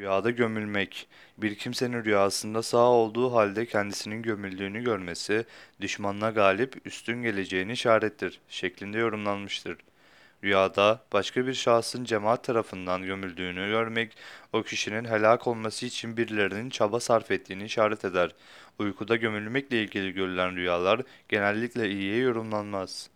Rüyada gömülmek. Bir kimsenin rüyasında sağ olduğu halde kendisinin gömüldüğünü görmesi, düşmanına galip, üstün geleceğini işarettir şeklinde yorumlanmıştır. Rüyada başka bir şahsın cemaat tarafından gömüldüğünü görmek, o kişinin helak olması için birilerinin çaba sarf ettiğini işaret eder. Uykuda gömülmekle ilgili görülen rüyalar genellikle iyiye yorumlanmaz.